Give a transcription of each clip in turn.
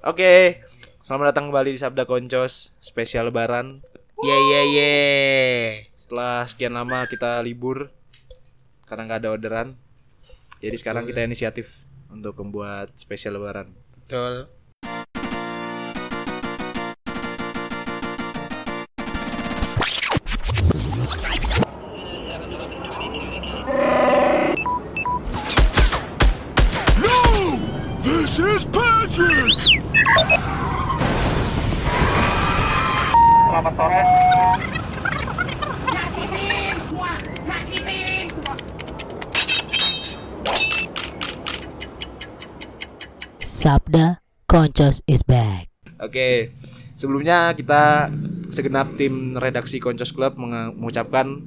Oke, selamat datang kembali di Sabda Koncos spesial Lebaran. Ye ye ye. Setelah sekian lama kita libur karena nggak ada orderan, jadi sekarang kita inisiatif untuk membuat spesial Lebaran. Betul. Sabda Koncos is back. Oke, sebelumnya kita segenap tim redaksi Koncos Club mengucapkan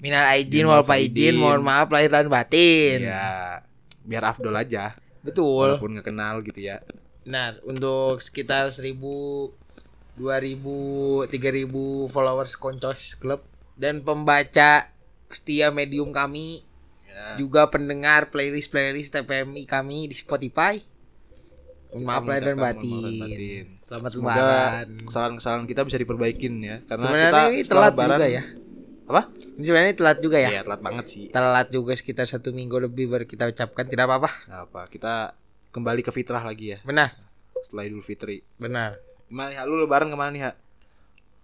Minal aidin wal faidin, mohon maaf lahir dan batin. ya biar afdol aja, Betul. walaupun nggak kenal gitu ya. Nah, untuk sekitar 1000 2000 3000 followers Koncos Club dan pembaca setia medium kami juga pendengar playlist-playlist TPMI kami di Spotify. Mohon maaf lahir dan batin. batin. Selamat Semoga lebaran. kesalahan-kesalahan kita bisa diperbaikin ya, karena Sebenarnya kita ini telat Lebaran- juga ya. Apa? Ini sebenarnya telat juga ya. Iya, telat banget sih. Telat juga sekitar satu minggu lebih baru kita ucapkan tidak apa-apa. Apa, kita kembali ke fitrah lagi ya Benar, setelah Idul Fitri. benar. Gimana nih, lu lebaran ke mana nih, Ha?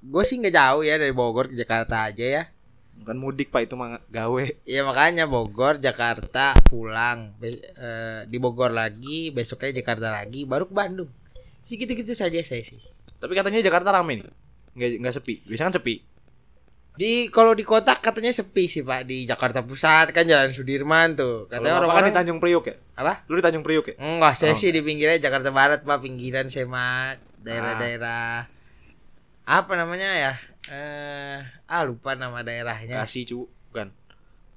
Gue sih nggak jauh ya dari Bogor ke Jakarta aja ya. Bukan mudik, Pak, itu mah gawe. Iya makanya Bogor, Jakarta, pulang. Be- eh, di Bogor lagi, besoknya Jakarta lagi, baru ke Bandung. Sih gitu-gitu saja saya sih. Tapi katanya Jakarta rame nih. Nggak, nggak sepi. Biasanya kan sepi. Di kalau di kota katanya sepi sih Pak di Jakarta Pusat kan Jalan Sudirman tuh. Katanya Bapak kan orang-orang di Tanjung Priok ya? apa? Lu di Tanjung Priok ya? Enggak, saya Oh, sih di pinggirnya Jakarta Barat Pak, pinggiran saya mah daerah-daerah apa namanya ya? Eh, ah lupa nama daerahnya. Kasih, cu. Bukan.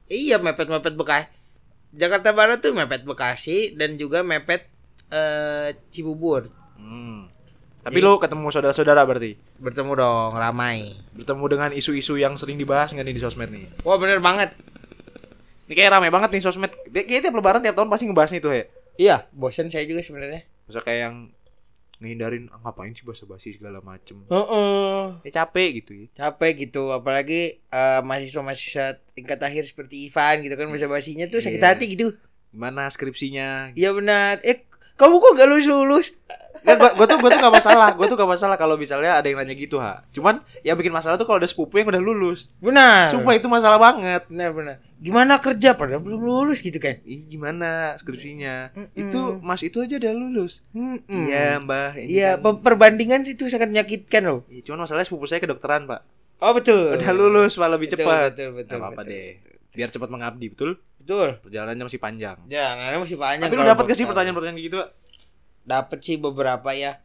Iya mepet-mepet Bekasi. Jakarta Barat tuh mepet Bekasi dan juga mepet eh Cibubur. Hmm. Tapi Di- lu ketemu saudara-saudara berarti? Bertemu dong ramai. Bertemu dengan isu-isu yang sering dibahas nggak nih di sosmed nih? Wah bener banget. Ini kayak rame banget nih sosmed. Kayaknya tiap lebaran tiap tahun pasti ngebahas nih tuh ya. Iya, bosan saya juga sebenarnya. Masa kayak yang ngehindarin ah, ngapain sih basa-basi segala macem. Heeh. Ya capek gitu ya. Capek gitu, apalagi eh, mahasiswa-mahasiswa tingkat akhir seperti Ivan gitu kan bahasa basinya tuh sakit Iya. hati gitu. Gimana skripsinya? Iya benar. Eh kamu kok gak lulus lulus? Nggak, gua, gua tuh gua tuh gak masalah, gua tuh gak masalah kalau misalnya ada yang nanya gitu ha. Cuman yang bikin masalah tuh kalau ada sepupu yang udah lulus. Benar. Sumpah itu masalah banget. Benar benar. Gimana kerja padahal belum lulus gitu kan? Ih, gimana skripsinya? Mm-mm. Itu Mas itu aja udah lulus. Mm-mm. Iya, Mbah. Iya, kan- pe- perbandingan sih itu sangat menyakitkan loh. Iya, cuman masalahnya sepupu saya kedokteran, Pak. Oh betul. Udah lulus malah lebih Betul, cepat. Betul betul. Gak apa-apa betul, deh. betul. Biar cepat mengabdi, betul? Betul. Perjalanannya masih panjang. Jangan masih banyak. Tapi lu dapat gak sih pertanyaan-pertanyaan gitu, Pak? Dapat sih beberapa ya.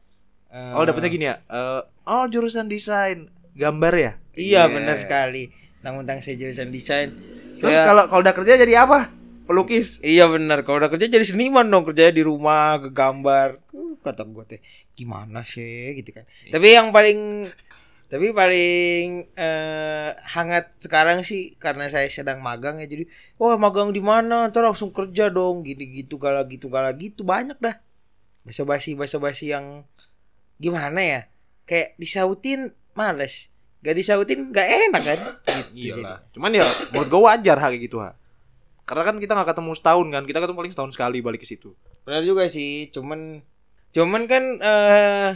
Eh, Oh, dapetnya gini ya. eh, oh, jurusan desain. Gambar ya? Iya benar sekali. Tentang saya jurusan desain. Terus Saya- kalau kalau udah kerja jadi apa? Pelukis. Iya benar. Kalau udah kerja jadi seniman dong kerjanya di rumah ke gambar. Uh, Kata gue teh gimana sih gitu kan. Iya. Tapi yang paling tapi paling eh, hangat sekarang sih karena saya sedang magang ya jadi wah magang di mana? Ntar langsung kerja dong. Gini gitu gala gitu gala gitu banyak dah. Basa basi basa basi yang gimana ya? Kayak disautin males. Gak disautin gak enak kan? Gitu Iyalah. Cuman ya menurut gue wajar ha, kayak gitu ha. Karena kan kita nggak ketemu setahun kan, kita ketemu paling setahun sekali balik ke situ. Benar juga sih, cuman cuman kan eh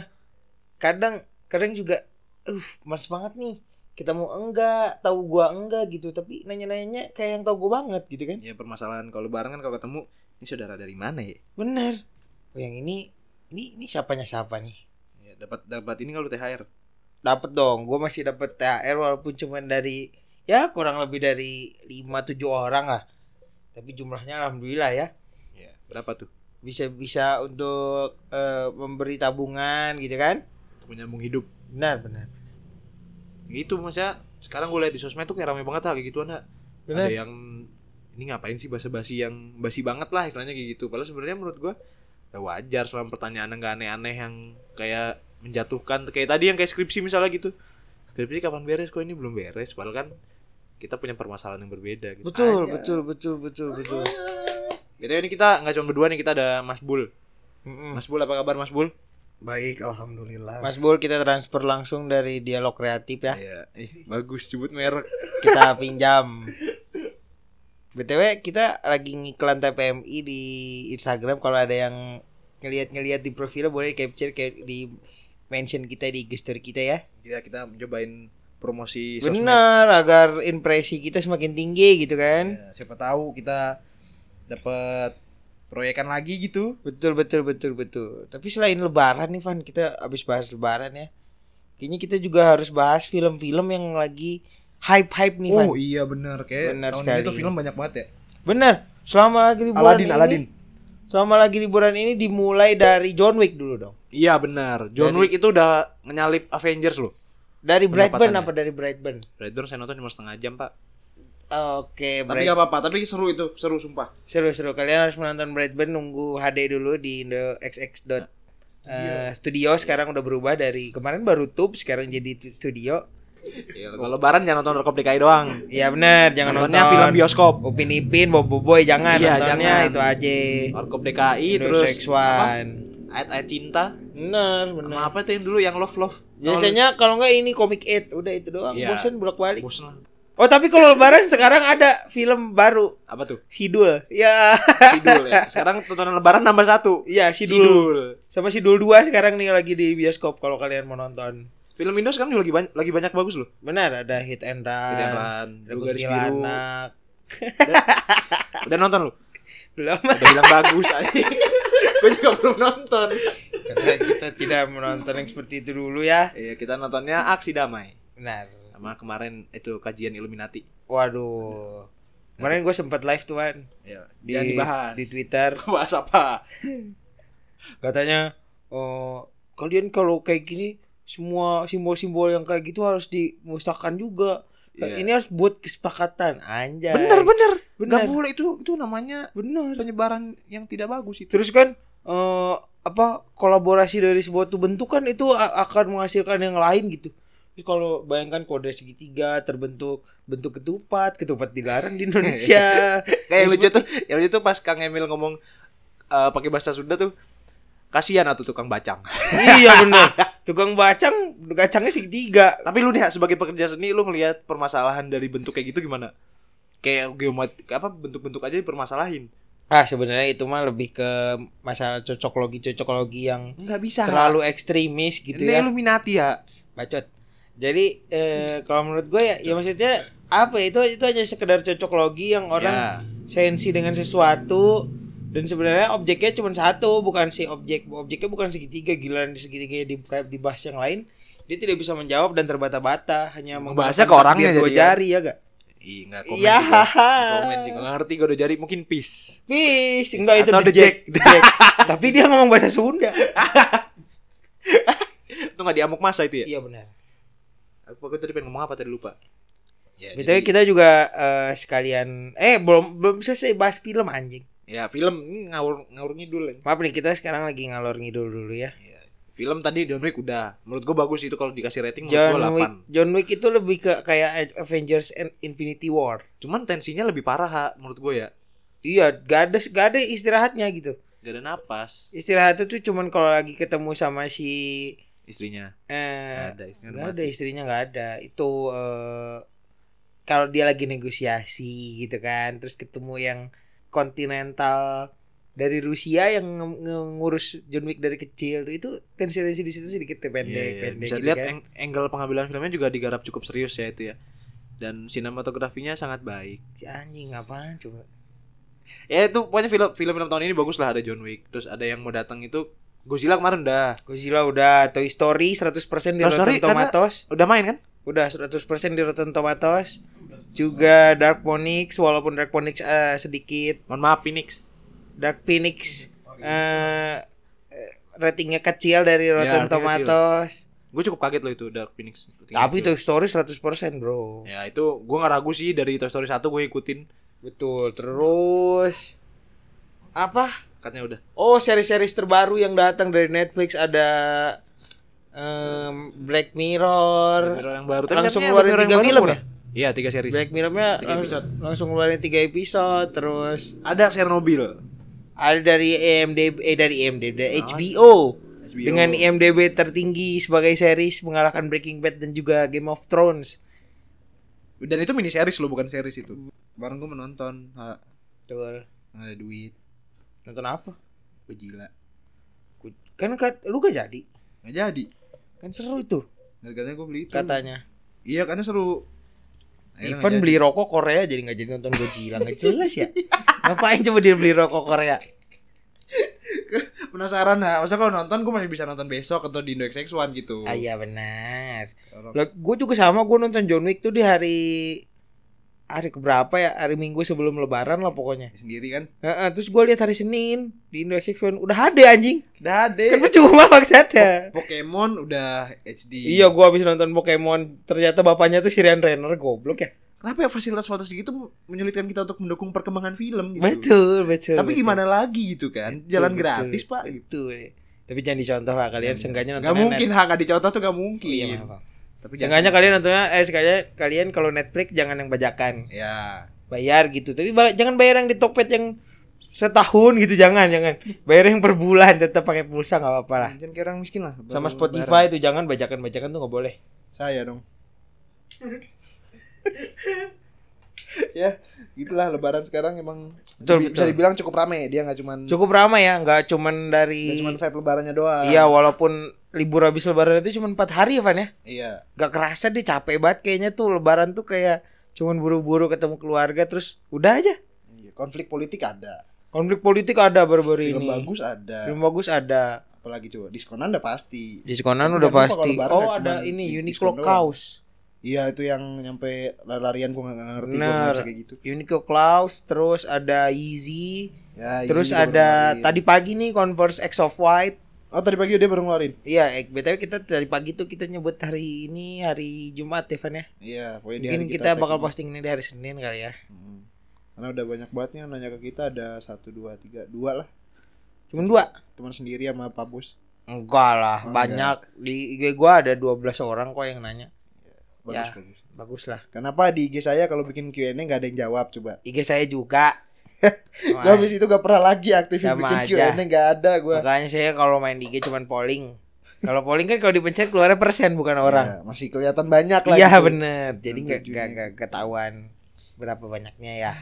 kadang kadang juga uh males banget nih. Kita mau enggak, tahu gua enggak gitu, tapi nanya-nanyanya kayak yang tahu gua banget gitu kan. Ya permasalahan kalau lebaran kan kalau ketemu ini saudara dari mana ya? Bener. Oh, yang ini ini ini siapanya siapa nih? Ya, dapat dapat ini kalau THR. Dapat dong, gua masih dapat THR walaupun cuman dari ya kurang lebih dari 5 7 orang lah. Tapi jumlahnya alhamdulillah ya. Ya, berapa tuh? Bisa bisa untuk eh, memberi tabungan gitu kan. Untuk menyambung hidup. Benar, benar. Gitu maksudnya sekarang gue lihat di sosmed tuh kayak rame banget ha, kayak gituan ha. Bener. Ada yang ini ngapain sih basa-basi yang basi banget lah istilahnya kayak gitu. Padahal sebenarnya menurut gua ya wajar selama pertanyaan nggak aneh-aneh yang kayak menjatuhkan kayak tadi yang kayak skripsi misalnya gitu. Skripsi kapan beres kok ini belum beres padahal kan kita punya permasalahan yang berbeda gitu. Betul, Aja. betul, betul, betul, betul. Gitu ini kita nggak cuma berdua nih kita ada Mas Bul. Mm-mm. Mas Bul apa kabar Mas Bul? Baik, alhamdulillah. Mas Bul kita transfer langsung dari dialog kreatif ya. Iya, ih, bagus sebut merek. Kita pinjam. BTW kita lagi ngiklan TPMI di Instagram kalau ada yang ngelihat-ngelihat di profilnya boleh capture kayak di mention kita di story kita ya. Kita kita cobain promosi sosmed. Benar, agar impresi kita semakin tinggi gitu kan. Ya, siapa tahu kita dapat proyekan lagi gitu. Betul betul betul betul. Tapi selain lebaran nih Van, kita habis bahas lebaran ya. Kayaknya kita juga harus bahas film-film yang lagi hype-hype nih Van. Oh iya benar kayak Benar tahun sekali. ini tuh film banyak banget ya. Bener. Selama lagi liburan Aladin ini, Aladin. Selama lagi liburan ini dimulai dari John Wick dulu dong. Iya benar. John Dari- Wick itu udah nyalip Avengers loh. Dari Brightburn apa dari Brightburn? Brightburn saya nonton cuma setengah jam pak. Oke, Tapi Bright- gak apa-apa. Tapi seru itu, seru sumpah. seru-seru. Kalian harus menonton Brightburn nunggu HD dulu di Indo XX dot eh, studio sekarang udah berubah dari kemarin baru tube sekarang jadi tu- studio. Ya, kalau lebaran jangan nonton Rekop DKI doang. Iya bener, jangan Nontonnya nonton film bioskop. Upin Ipin, Bobo Boy jangan Iya, nontonnya jangan. itu aja. Rekop DKI Indo terus One. ayat-ayat cinta. Bener, Sama bener. apa tuh yang dulu yang love love. Biasanya kalau nggak ini komik 8 udah itu doang. Iya. Bosen bolak-balik. bosen lah. Oh, tapi kalau lebaran sekarang ada film baru, Apa tuh? Sidul. Ya, Sidul ya. Sekarang tontonan lebaran nambah satu. iya Sidul. Sama Sidul 2 sekarang nih lagi di bioskop kalau kalian mau nonton. Film Indo sekarang juga lagi banyak, lagi banyak bagus loh. Benar, ada Hit and Run. Kedengeran, Ada Dua Garis Biru. Kuntilanak. Udah nonton lu? Belum. Udah bilang bagus aja. Gue juga belum nonton. Karena kita tidak menonton yang seperti itu dulu ya. Iya, kita nontonnya Aksi Damai. Benar. Sama kemarin itu kajian Illuminati. Waduh. Kemarin gue sempat live tuan Iya, di jangan dibahas. di Twitter Bahas apa? katanya oh kalian kalau kayak gini semua simbol-simbol yang kayak gitu harus dimusnahkan juga. Iya. Ini harus buat kesepakatan anjay. Bener bener. Bener. Nggak boleh itu itu namanya Bener. penyebaran yang tidak bagus itu. Terus kan eh apa kolaborasi dari sebuah tuh bentuk kan itu akan menghasilkan yang lain gitu. Terus kalau bayangkan kode segitiga terbentuk bentuk ketupat, ketupat dilarang di Indonesia. Kayak yang lucu tuh, yang lucu tuh pas Kang Emil ngomong eh, pakai bahasa Sunda tuh kasihan atuh tukang bacang. iya bener. Tukang bacang kacangnya segitiga. Tapi lu nih sebagai pekerja seni lu ngelihat permasalahan dari bentuk kayak gitu gimana? Kayak geometri apa bentuk-bentuk aja dipermasalahin. Ah sebenarnya itu mah lebih ke masalah cocoklogi cocoklogi yang Enggak bisa. terlalu ekstremis gitu Ini ya. Illuminati ya. bacot. Jadi eh, kalau menurut gue ya, ya maksudnya apa ya, itu itu hanya sekedar cocok logi yang orang Ya. sensi dengan sesuatu dan sebenarnya objeknya cuma satu bukan si objek objeknya bukan segitiga gila di segitiga di dibahas yang lain dia tidak bisa menjawab dan terbata-bata hanya menggunakan ke orangnya jadi ya. jari ya gak enggak komen. Iya. juga. Nggak Komen sih. Nggak ngerti gue udah jari mungkin peace. Fish enggak itu Atau the Jack, the Jack. tapi dia ngomong bahasa Sunda Itu enggak diamuk masa itu ya? iya benar Apa gue tadi pengen ngomong apa tadi lupa. Ya, Betul kita juga eh, sekalian eh belum belum selesai bahas film anjing ya film ini ngawur ngawur ngidul ya. maaf nih kita sekarang lagi ngalor ngidul dulu ya Film tadi John Wick udah. Menurut gue bagus itu kalau dikasih rating John gue 8. Wick John Wick itu lebih ke kayak Avengers and Infinity War. Cuman tensinya lebih parah ha, menurut gue ya. Iya, gak ada gak ada istirahatnya gitu. Gak ada napas Istirahatnya tuh cuman kalau lagi ketemu sama si istrinya. eh Gak ada istrinya. nggak udah ada istrinya nggak ada. Itu eh kalau dia lagi negosiasi gitu kan, terus ketemu yang kontinental dari Rusia yang nge- ngurus John Wick dari kecil tuh itu tensi-tensi di situ sedikit pendek Iya, iya. pendek Bisa gitu lihat kan. angle pengambilan filmnya juga digarap cukup serius ya itu ya. Dan sinematografinya sangat baik. Si anjing apaan coba? Ya itu pokoknya film film tahun ini bagus lah ada John Wick. Terus ada yang mau datang itu Godzilla kemarin udah. Godzilla udah Toy Story 100% di Toy Story Rotten Tomatoes. Udah main kan? Udah 100% di Rotten Tomatoes. Juga Dark Phoenix walaupun Dark Phoenix eh, sedikit Mohon maaf Phoenix. Dark Phoenix eh eh, ratingnya kecil dari Rotten ratingnya Tomatoes. Gue cukup kaget loh itu Dark Phoenix. Tapi Toy Story 100% bro. Ya itu gue gak ragu sih dari Toy Story 1 gue ikutin. Betul. Terus apa? Katanya udah. Oh seri-series terbaru yang datang dari Netflix ada em, Black Mirror. Mirror yang baru. Tapi Langsung Black Mirror tiga film ya? Iya tiga series. Black Mirror-nya Tiga lang- episode. langsung ngeluarin tiga episode terus Ada Chernobyl. Ada dari IMDb eh dari IMDb dari HBO. HBO. Dengan IMDb tertinggi sebagai series mengalahkan Breaking Bad dan juga Game of Thrones. Dan itu mini series loh bukan series itu. Bareng gue menonton, ha, Betul. ada duit, Nonton apa? gue gila. Kan kat, lu gak jadi. Nggak jadi. Kan seru itu Harganya gue beli itu. katanya. Iya karena seru. Akhirnya Even beli rokok Korea jadi nggak jadi nonton Godzilla nggak jelas ya. Ngapain coba dia beli rokok Korea? penasaran nah. Masa kalau nonton gue masih bisa nonton besok atau di Indo XX1 gitu. Ah iya benar. Lah gue juga sama gue nonton John Wick tuh di hari hari keberapa ya? Hari Minggu sebelum lebaran lah pokoknya. sendiri kan. Heeh, terus gue lihat hari Senin di Indo XX1 udah ada anjing. Udah ada. Kan percuma maksudnya. Pokemon udah HD. Iya gue habis nonton Pokemon ternyata bapaknya tuh Sirian Renner goblok ya. Kenapa ya fasilitas-fasilitas gitu menyulitkan kita untuk mendukung perkembangan film gitu. Betul betul. Tapi betul. gimana lagi gitu kan? Jalan Betul, gratis, betul. Pak. Betul. Tapi jangan dicontoh lah kalian seenggaknya nonton Gak mungkin hak gak dicontoh tuh gak mungkin. Iya, maaf, maaf. Tapi Seenggaknya kalian nontonnya eh sekalian kalian kalau Netflix jangan yang bajakan. Ya. Bayar gitu. Tapi ba- jangan bayar yang di Tokped yang setahun gitu jangan jangan. Bayar yang per bulan tetap pakai pulsa nggak apa-apa lah. Jangan kayak orang miskin lah. Sama Spotify itu jangan bajakan-bajakan tuh nggak boleh. Saya dong. ya, gitulah lebaran sekarang emang Betul, bisa betul. dibilang cukup rame. Dia nggak cuman Cukup ramai ya, nggak cuman nggak dari cuman vibe lebarannya doang. Iya, walaupun libur habis lebaran itu cuma empat hari ya, Van ya. Iya. Gak kerasa deh capek banget kayaknya tuh lebaran tuh kayak cuman buru-buru ketemu keluarga terus udah aja. Iya, Konflik politik ada. Konflik politik ada baru-baru Film ini. bagus ada. Film bagus ada. Apalagi coba diskonan udah pasti. Diskonan udah pasti. Oh, ada ini Uniqlo. Kaos. Iya itu yang nyampe lari-larian gua nggak ngerti Bener. kayak gitu. Uniqlo Klaus, terus ada Yeezy, Ya, terus ada tadi pagi nih Converse X of White. Oh tadi pagi dia baru ngeluarin. Iya, eh, btw kita dari pagi tuh kita nyebut hari ini hari Jumat ya, Van ya. Iya, pokoknya Mungkin kita, tag bakal posting ini di hari Senin kali ya. Hmm. Karena udah banyak banget nih yang nanya ke kita ada satu dua tiga dua lah Cuman dua. teman sendiri sama Pak Bos. Enggak lah, Oh, banyak di IG gua ada 12 orang kok yang nanya. Bagus Ya. bagus. Bagus lah. Kenapa di IG saya kalau bikin Q&A nggak ada yang jawab coba? IG saya juga. Gue habis itu gak pernah lagi aktifin Sama bikin aja. Q&A nggak ada gue. Makanya saya kalau main di IG cuman polling. Kalau polling kan kalau dipencet keluarnya persen bukan orang. masih kelihatan banyak lah. Iya gitu. bener. Jadi nggak nggak nggak ketahuan berapa banyaknya ya.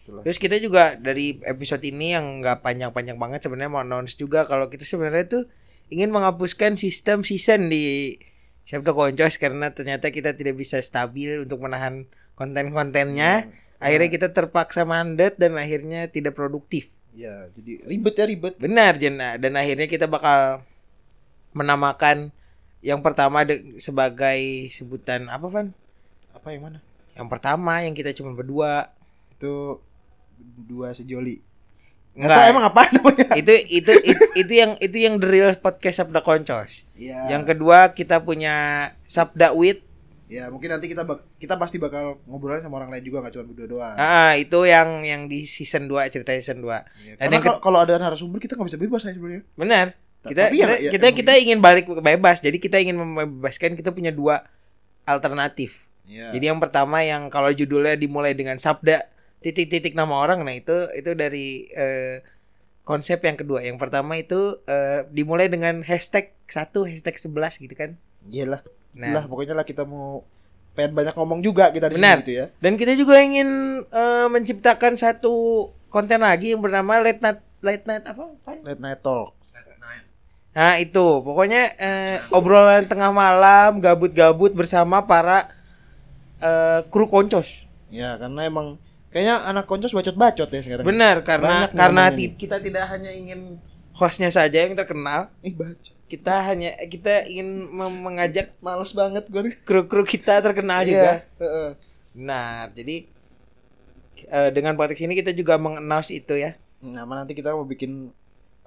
Itulah. Terus kita juga dari episode ini yang nggak panjang-panjang banget sebenarnya mau announce juga kalau kita sebenarnya tuh ingin menghapuskan sistem season di Sabda Koncos karena ternyata kita tidak bisa stabil untuk menahan konten-kontennya. Akhirnya kita terpaksa mandat dan akhirnya tidak produktif. Ya, jadi ribet ya ribet. Benar Jena dan akhirnya kita bakal menamakan yang pertama sebagai sebutan apa Van? Apa yang mana? Yang pertama yang kita cuma berdua. Itu dua sejoli. Enggak. Emang apa namanya? itu itu itu, itu yang itu yang the real podcast Sabda Koncos. Iya. Yang kedua kita punya Sabda Wit. Ya mungkin nanti kita bak- kita pasti bakal ngobrol sama orang lain juga nggak cuma berdua doang. Ah, itu yang yang di season 2 cerita season 2. Iya, Dan Karena kalau kalau ada narasumber kita nggak bisa bebas ya sebenarnya. Benar. Kita Tapi ya, kita, ya, kita emang kita ingin balik ke bebas. Jadi kita ingin membebaskan kita punya dua alternatif. Iya. Jadi yang pertama yang kalau judulnya dimulai dengan sabda titik-titik nama orang, nah itu itu dari eh, konsep yang kedua. Yang pertama itu eh, dimulai dengan hashtag satu hashtag 11 gitu kan. Iyalah. Nah, Lah pokoknya lah kita mau pengen banyak ngomong juga kita di Benar. sini gitu ya. dan kita juga ingin eh, menciptakan satu konten lagi yang bernama late night late night apa? Apa? Late night talk. Nah itu pokoknya eh, obrolan tengah malam gabut-gabut bersama para eh, kru koncos. Ya karena emang kayaknya anak koncos bacot-bacot ya sekarang. Benar karena Banyak karena kita tidak hanya ingin hostnya saja yang terkenal, Eh bacot. Kita hanya kita ingin mengajak Males banget gue nih. kru-kru kita terkenal juga. Iya, heeh. Nah jadi eh, dengan podcast ini kita juga mengannounce itu ya. Nah, nanti kita mau bikin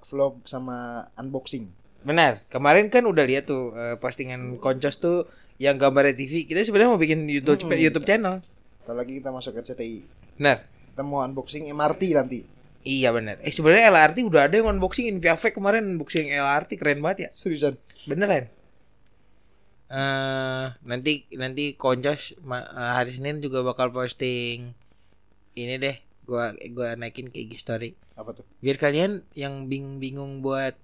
vlog sama unboxing. Benar. Kemarin kan udah lihat tuh eh, postingan koncos tuh yang gambar TV. Kita sebenarnya mau bikin YouTube Hmm. YouTube channel. Ntar lagi kita masuk RCTI. Benar. Kita mau unboxing MRT nanti. Iya benar. Eh sebenarnya LRT udah ada yang unboxing Inviafek kemarin unboxing LRT keren banget ya. Seriusan. Beneran. Eh nanti nanti Koncos ma- eh, hari Senin juga bakal posting ini deh gua gua naikin ke IG story. Apa tuh? Biar kalian yang bingung-bingung buat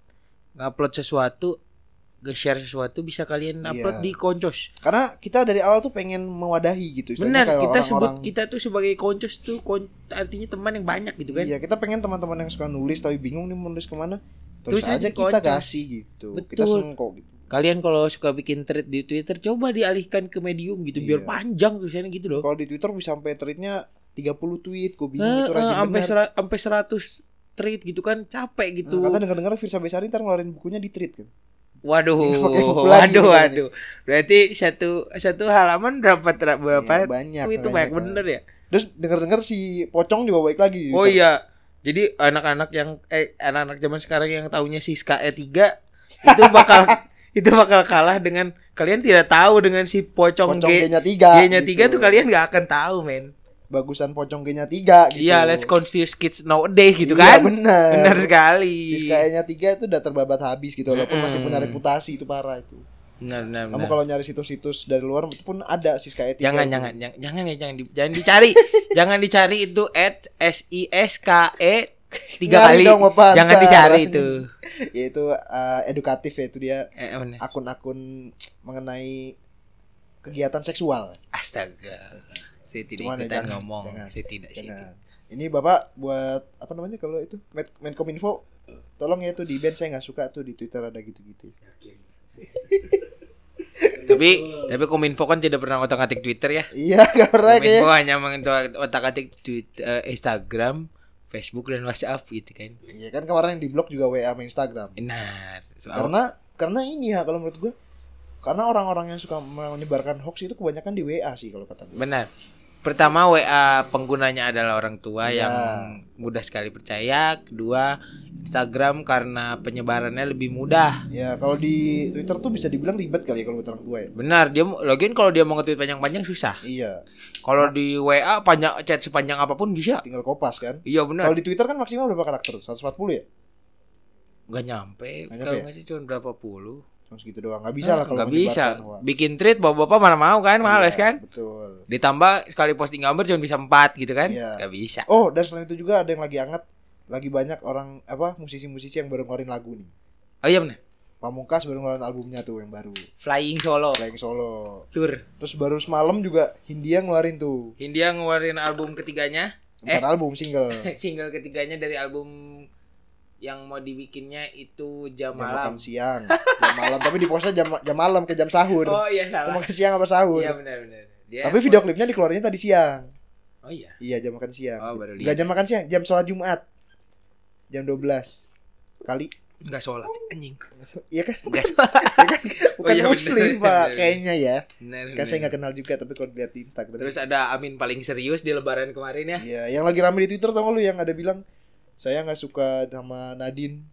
ngupload sesuatu, nge-share sesuatu bisa kalian upload Iya. di Koncos. Karena kita dari awal tuh pengen mewadahi gitu. Benar, kita sebut orang-orang- kita tuh sebagai Koncos tuh kon- artinya teman yang banyak gitu kan. Iya, kita pengen teman-teman yang suka nulis tapi bingung nih mau nulis ke mana. Terus, Tulis aja kita Koncos. kasih gitu. Kita Betul. seneng kok gitu. Kalian kalau suka bikin thread di Twitter coba dialihkan ke Medium gitu biar Iya. panjang tulisannya gitu loh. Kalau di Twitter bisa sampai tweetnya 30 tweet, gue bingung itu rajin sampai sampai 100 tweet gitu kan capek gitu. Nah, kata denger-denger Firsa Besari ntar ngeluarin bukunya di tweet kan. Waduh, waduh, nih waduh. Berarti satu satu halaman berapa ter- berapa Iya, banyak. itu banyak bener ya? Terus denger-denger si Pocong juga balik lagi. Oh iya. Jadi anak-anak yang eh anak-anak zaman sekarang yang taunya Siska E3 itu bakal itu bakal kalah dengan kalian tidak tahu dengan si pocong, Pocong G G-nya 3. G-nya 3 tuh kalian nggak akan tahu, men. Bagusan Pocong G-nya 3 gitu. Iya, let's confuse kids nowadays gitu Iya, kan. bener. Benar sekali. Siska E-nya 3 itu udah terbabat habis gitu walaupun masih Mm-mm. punya reputasi itu parah itu. Benar, benar, Kamu benar. kalau nyari situs-situs dari luar pun ada Siska E3. Jangan, itu. jangan, jangan, jangan ya, jangan, di, jangan dicari, jangan dicari itu at s i s k e tiga kali, dong, Bapak, jangan dicari itu. Ya itu eh, edukatif ya itu dia Eh, benar. akun-akun mengenai kegiatan seksual. Astaga, saya tidak Cuman ya ikutan jangan, ngomong, jangan, saya tidak sih. Ini Bapak buat apa namanya kalau itu Med- Menkominfo tolong ya tuh di band saya nggak suka tuh di Twitter ada gitu-gitu. Tapi, tapi kominfo kan tidak pernah otak-atik Twitter ya. Iya, gak pernah Kominfo kayaknya. hanya mengotak-atik Twitter, Instagram, Facebook dan WhatsApp gitu kan. Iya kan kemarin yang di blog juga WA sama Instagram. Nah, soal Karena karena ini ya kalau menurut gua karena orang-orang yang suka menyebarkan hoax itu kebanyakan di WA sih kalau kata gue. Benar. Pertama WA penggunanya adalah orang tua Iya. yang mudah sekali percaya. Kedua Instagram karena penyebarannya lebih mudah. Ya kalau di Twitter tuh bisa dibilang ribet kali ya kalau menurut orang tua ya. Benar, dia login kalau dia mau nge-tweet panjang-panjang susah. Iya, Kalau di WA panjang chat sepanjang apa pun bisa. tinggal kopas kan. Iya benar. Kalau di Twitter kan maksimal berapa karakter? 140 ya? Gak nyampe. Kalau nyampe ya? nggak sih cuma berapa puluh. Cuma segitu doang. Nggak bisa lah kalau Nggak bisa. Bikin tweet bapak-bapak mana mau kan, males Iya, kan? Betul. Ditambah sekali posting gambar cuma bisa empat gitu kan? Iya. Gak bisa. Oh, dan selain itu juga ada yang lagi hangat, lagi banyak orang apa musisi-musisi yang baru ngeluarin lagu nih. Oh iya benar. Pamungkas baru ngeluarin albumnya tuh yang baru, Flying Solo Flying Solo. Tour. Terus baru semalam juga Hindia ngeluarin tuh, Hindia ngeluarin album ketiganya, bukan album single. single ketiganya dari album yang mau dibikinnya itu jam, Jam malam. makan siang, jam malam. Tapi di postnya jam jam malam ke jam sahur. Oh iya salah. makan siang apa sahur? Iya benar benar. Dia Tapi video klipnya dikeluarinnya tadi siang. Oh iya. Iya jam makan siang. Oh, baru Enggak lihat. jam makan siang, jam sholat Jumat. Jam 12 kali. Enggak sholat anjing. Iya kan? Enggak sholat. Bukan iya, bener, muslim, bener, Pak. bener. Kayaknya ya. Kan saya nggak kenal juga tapi kalau lihat di Instagram. Terus ada Amin paling serius di lebaran kemarin ya. Iya, yang lagi rame di Twitter tau gak lu yang ada bilang saya nggak suka sama Nadine.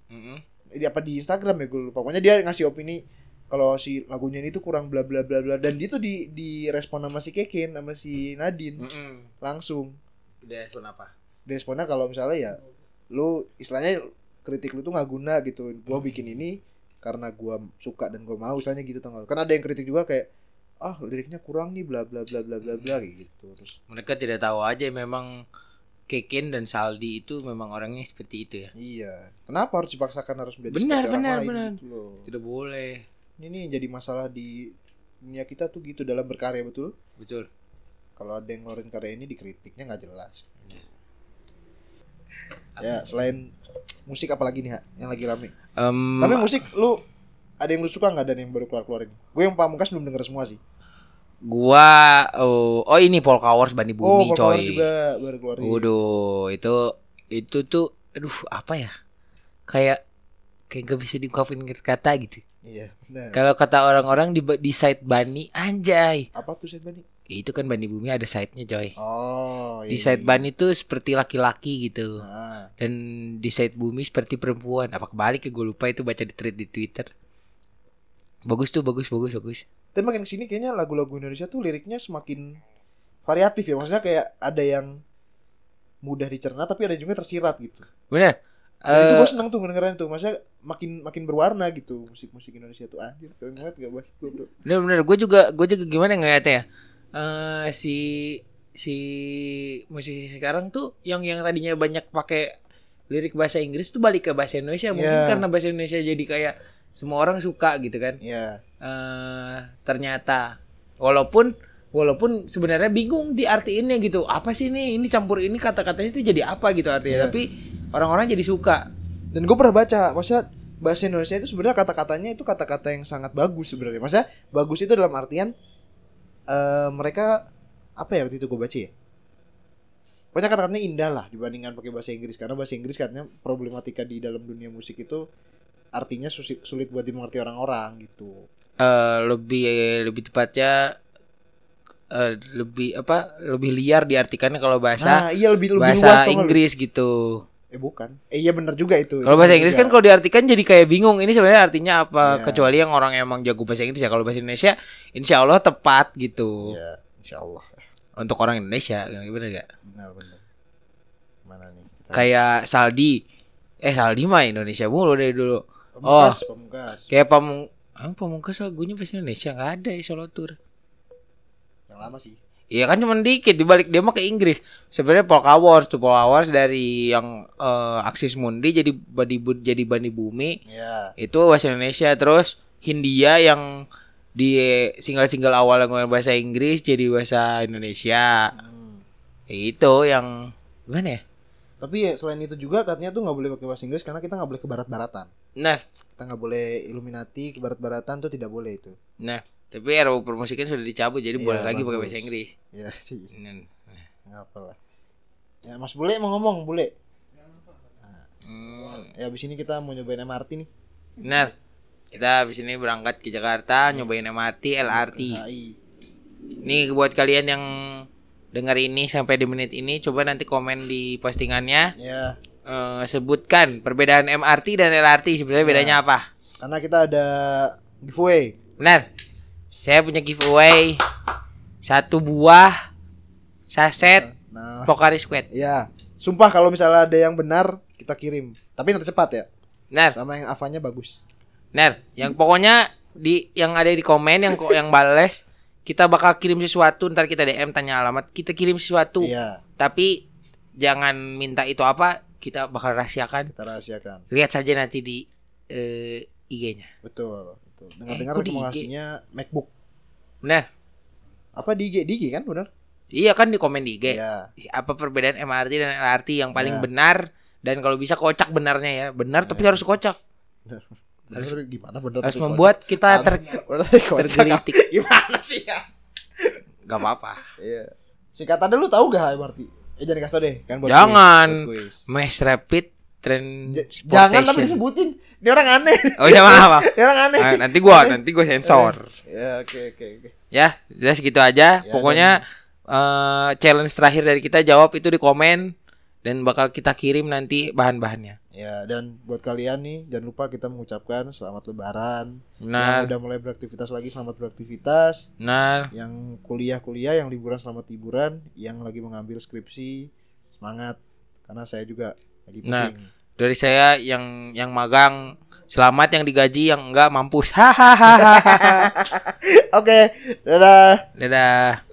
Ini apa di Instagram ya gue lupa. Pokoknya dia ngasih opini kalau si lagunya ini tuh kurang bla bla bla bla dan dia tuh di di respon sama si Keken sama si Nadine Mm-mm. langsung. Udah respon apa? Responnya kalau misalnya ya lu istilahnya kritik lu tuh nggak guna gitu. Gua Hmm. bikin ini karena gua suka dan gua mau istilahnya gitu lu. Kan ada yang kritik juga kayak ah liriknya kurang nih bla bla bla bla bla bla gitu. Terus Mereka tidak tahu aja memang Keken dan Saldi itu memang orangnya seperti itu ya. Iya. Kenapa harus dipaksakan harus menjadi Benar, seperti orang benar, lain benar. gitu loh. Tidak boleh. Ini nih jadi masalah di dunia kita tuh gitu dalam berkarya betul. Betul. Kalau ada yang ngeluarin karya ini dikritiknya nggak jelas. Iya. Ya selain musik apalagi nih Ha, yang lagi rame. Em, Tapi musik lu ada yang lu suka nggak dan yang baru keluar keluarin? Gue yang pamungkas belum denger semua sih. Gua oh, oh ini Polka Wars Bani oh, Bumi Powers coy. juga baru keluarin. Waduh, itu itu tuh aduh apa ya? Kayak kayak gak bisa diungkapin kata gitu. Iya. Nah, Kalau kata orang-orang di di site Bani anjay. apa tuh sih Bani? Itu kan Bani Bumi ada site-nya coy. Oh, Di iya, site iya. Bani tuh seperti laki-laki gitu. Nah, Dan di site Bumi seperti perempuan. Apa kebalik ya gue lupa itu baca di thread di Twitter. Bagus tuh, bagus, bagus, bagus. Tapi makin ke sini kayaknya lagu-lagu Indonesia tuh liriknya semakin variatif ya. Maksudnya kayak ada yang mudah dicerna tapi ada juga tersirat gitu. Bener. Dan itu Eh, gue seneng tuh ngedengerin tuh. Maksudnya makin makin berwarna gitu musik-musik Indonesia tuh anjir. Keren banget gak bahas gue bro. Bener bener gue juga gue juga gimana ngeliatnya ya Eh si si musisi sekarang tuh yang yang tadinya banyak pakai lirik bahasa Inggris tuh balik ke bahasa Indonesia mungkin Iya. karena bahasa Indonesia jadi kayak semua orang suka gitu kan Iya. eh ternyata walaupun walaupun sebenarnya bingung diartiinnya gitu apa sih ini ini campur ini kata-katanya itu jadi apa gitu artinya Iya. tapi orang-orang jadi suka Dan gue pernah baca, maksudnya bahasa Indonesia itu sebenarnya kata-katanya itu kata-kata yang sangat bagus sebenarnya. Maksudnya bagus itu dalam artian eh mereka apa ya waktu itu gue baca ya? Pokoknya kata-katanya indah lah dibandingkan pakai bahasa Inggris karena bahasa Inggris katanya problematika di dalam dunia musik itu artinya sulit buat dimengerti orang-orang gitu. eh lebih lebih tepatnya eh, lebih apa lebih liar diartikannya kalau bahasa Nah, iya lebih lebih bahasa luas? Inggris gitu Eh bukan. Eh iya benar juga itu. kalau bahasa Inggris juga. kan kalau diartikan jadi kayak bingung ini sebenarnya artinya apa Iya. kecuali yang orang emang jago bahasa Inggris ya kalau bahasa Indonesia Insya Allah tepat gitu Iya, insyaallah. untuk orang Indonesia bener gak Benar benar. Mana nih? Kita- kayak Saldi eh Saldi mah Indonesia mulu dari dulu Oh. Pamungkas, pamungkas. kayak pamung ah, pamungkas lagunya bahasa Indonesia nggak ada ya solo tour Yang lama sih. Iya kan cuma dikit dibalik dia mah ke Inggris. Sebenarnya Polka Wars tuh Polka Wars dari yang eh, Axis Mundi jadi bani Bu- jadi bani bumi Iya. itu bahasa Indonesia terus Hindia yang di single-single awal yang bahasa Inggris jadi bahasa Indonesia. Hmm. Itu yang gimana ya? Tapi ya selain itu juga katanya tuh nggak boleh pakai bahasa Inggris karena kita nggak boleh ke barat-baratan. Nah, Kita nggak boleh Illuminati ke barat-baratan tuh tidak boleh itu. nah, tapi RUU permusikan sudah dicabut jadi Iya, boleh lagi pakai bahasa Inggris. Ya sih. Nah, Nggak apa lah. Ya Mas Bule mau ngomong Bule. hmm. Ya abis ini kita mau nyobain MRT nih. Benar. Kita habis ini berangkat ke Jakarta nyobain MRT, LRT. Nih buat kalian yang dengar ini sampai di menit ini coba nanti komen di postingannya Ya. Eh, sebutkan perbedaan MRT dan LRT sebenarnya Ya. bedanya apa. Karena kita ada giveaway. Benar. Saya punya giveaway satu buah saset Nah, Pocari Squad. ya. Sumpah kalau misalnya ada yang benar kita kirim. Tapi nanti cepat ya. Benar. Sama yang avanya bagus. Benar. Yang pokoknya di yang ada di komen yang kok yang bales kita bakal kirim sesuatu ntar kita DM tanya alamat kita kirim sesuatu Iya, tapi jangan minta itu apa kita bakal rahasiakan kita rahasiakan. lihat saja nanti di eh, IG-nya Betul. betul. Dengar-dengar Eh, mau IG? ngasihnya MacBook. benar Apa di IG? Di IG kan benar? iya kan di komen di IG Iya. apa perbedaan MRT dan LRT yang paling Ya. benar dan kalau bisa kocak benarnya ya benar tapi harus kocak Benar. Harus- gimana benar harus membuat kita kocak. ter tapi kocak. tergelitik Gimana sih ya? nggak apa-apa Iya. Singkatannya lu tahu gak MRT? Eh jangan kasih tau deh kan buat Jangan. quiz, buat quiz. mass rapid J- Jangan tapi transportation. disebutin. Dia orang aneh. oh ya maaf. Dia orang aneh. Ah, nanti gua nanti gua sensor Ya oke oke oke. ya udah segitu aja Ya, pokoknya eh, challenge terakhir dari kita jawab itu di komen dan bakal kita kirim nanti bahan-bahannya Ya dan buat kalian nih jangan lupa kita mengucapkan selamat lebaran. benar Yang udah mulai beraktivitas lagi selamat beraktivitas. benar Yang kuliah-kuliah, yang liburan selamat liburan, yang lagi mengambil skripsi semangat karena saya juga lagi Nah. pusing. dari saya yang yang magang selamat yang digaji yang enggak mampus hahaha Oke, dadah. dadah